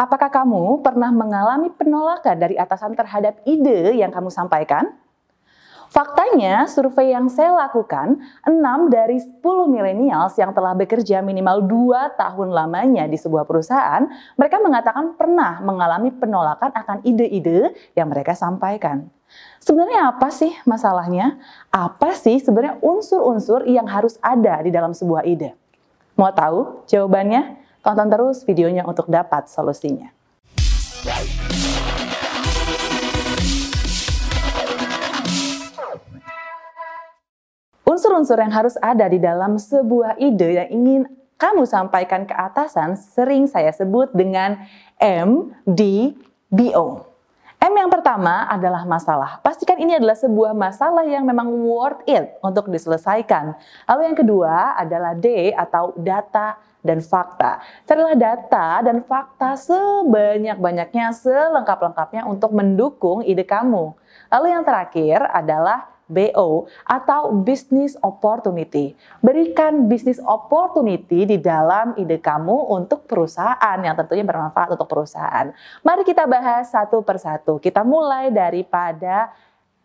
Apakah kamu pernah mengalami penolakan dari atasan terhadap ide yang kamu sampaikan? Faktanya, survei yang saya lakukan, 6 dari 10 milenials yang telah bekerja minimal 2 tahun lamanya di sebuah perusahaan, mereka mengatakan pernah mengalami penolakan akan ide-ide yang mereka sampaikan. Sebenarnya apa sih masalahnya? Apa sih sebenarnya unsur-unsur yang harus ada di dalam sebuah ide? Mau tahu jawabannya? Tonton terus videonya untuk dapat solusinya. Unsur-unsur yang harus ada di dalam sebuah ide yang ingin kamu sampaikan ke atasan sering saya sebut dengan MDBO. M yang pertama adalah masalah. Pastikan ini adalah sebuah masalah yang memang worth it untuk diselesaikan. Lalu yang kedua adalah D atau data dan fakta. Carilah data dan fakta sebanyak-banyaknya, selengkap-lengkapnya untuk mendukung ide kamu. Lalu yang terakhir adalah BO atau business opportunity. Berikan business opportunity di dalam ide kamu untuk perusahaan yang tentunya bermanfaat untuk perusahaan. Mari kita bahas satu persatu. Kita mulai daripada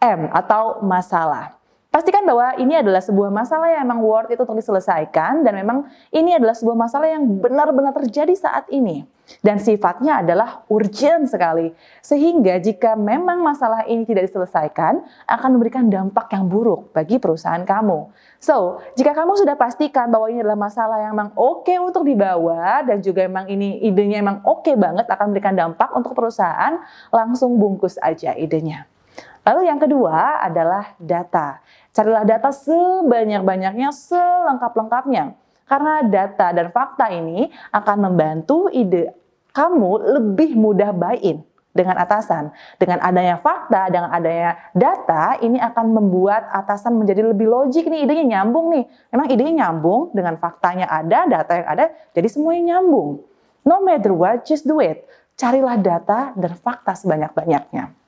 M atau masalah. Pastikan bahwa ini adalah sebuah masalah yang memang worth itu untuk diselesaikan dan memang ini adalah sebuah masalah yang benar-benar terjadi saat ini. Dan sifatnya adalah urgent sekali. Sehingga jika memang masalah ini tidak diselesaikan, akan memberikan dampak yang buruk bagi perusahaan kamu. So, jika kamu sudah pastikan bahwa ini adalah masalah yang memang oke okay untuk dibawa dan juga memang ini idenya memang oke okay banget akan memberikan dampak untuk perusahaan, langsung bungkus aja idenya. Lalu yang kedua adalah data. Carilah data sebanyak-banyaknya, selengkap-lengkapnya. Karena data dan fakta ini akan membantu ide kamu lebih mudah buy-in dengan atasan. Dengan adanya fakta, dengan adanya data, ini akan membuat atasan menjadi lebih logik nih, idenya nyambung nih. Memang idenya nyambung, dengan faktanya ada, data yang ada, jadi semuanya nyambung. No matter what, just do it. Carilah data dan fakta sebanyak-banyaknya.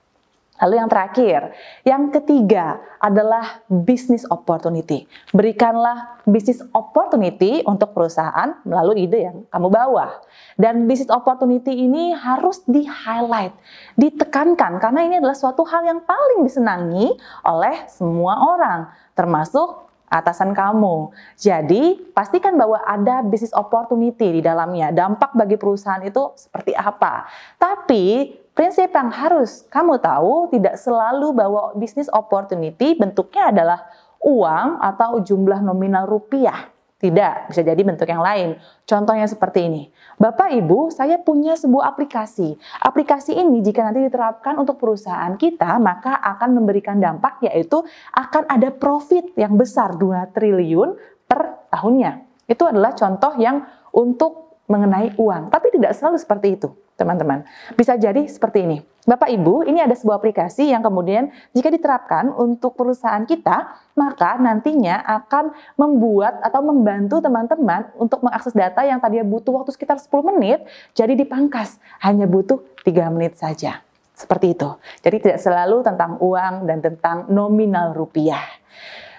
Lalu yang terakhir, yang ketiga adalah business opportunity. Berikanlah business opportunity untuk perusahaan melalui ide yang kamu bawa. Dan business opportunity ini harus di-highlight, ditekankan karena ini adalah suatu hal yang paling disenangi oleh semua orang, termasuk atasan kamu. Jadi, pastikan bahwa ada business opportunity di dalamnya. Dampak bagi perusahaan itu seperti apa. Tapi, Prinsip yang harus kamu tahu tidak selalu bahwa bisnis opportunity bentuknya adalah uang atau jumlah nominal rupiah. Tidak, bisa jadi bentuk yang lain. Contohnya seperti ini. Bapak Ibu, saya punya sebuah aplikasi. Aplikasi ini jika nanti diterapkan untuk perusahaan kita, maka akan memberikan dampak yaitu akan ada profit yang besar 2 triliun per tahunnya. Itu adalah contoh yang untuk mengenai uang, tapi tidak selalu seperti itu teman-teman. Bisa jadi seperti ini. Bapak Ibu, ini ada sebuah aplikasi yang kemudian jika diterapkan untuk perusahaan kita, maka nantinya akan membuat atau membantu teman-teman untuk mengakses data yang tadinya butuh waktu sekitar 10 menit, jadi dipangkas, hanya butuh 3 menit saja. Seperti itu. Jadi tidak selalu tentang uang dan tentang nominal rupiah.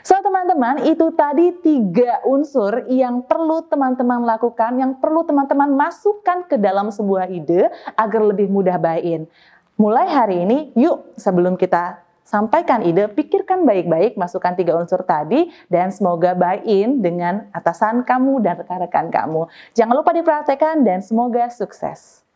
So teman-teman, itu tadi tiga unsur yang perlu teman-teman lakukan, yang perlu teman-teman masukkan ke dalam sebuah ide agar lebih mudah buy-in. Mulai hari ini, yuk sebelum kita sampaikan ide, pikirkan baik-baik, masukkan tiga unsur tadi, dan semoga buy-in dengan atasan kamu dan rekan-rekan kamu. Jangan lupa dipraktekkan dan semoga sukses.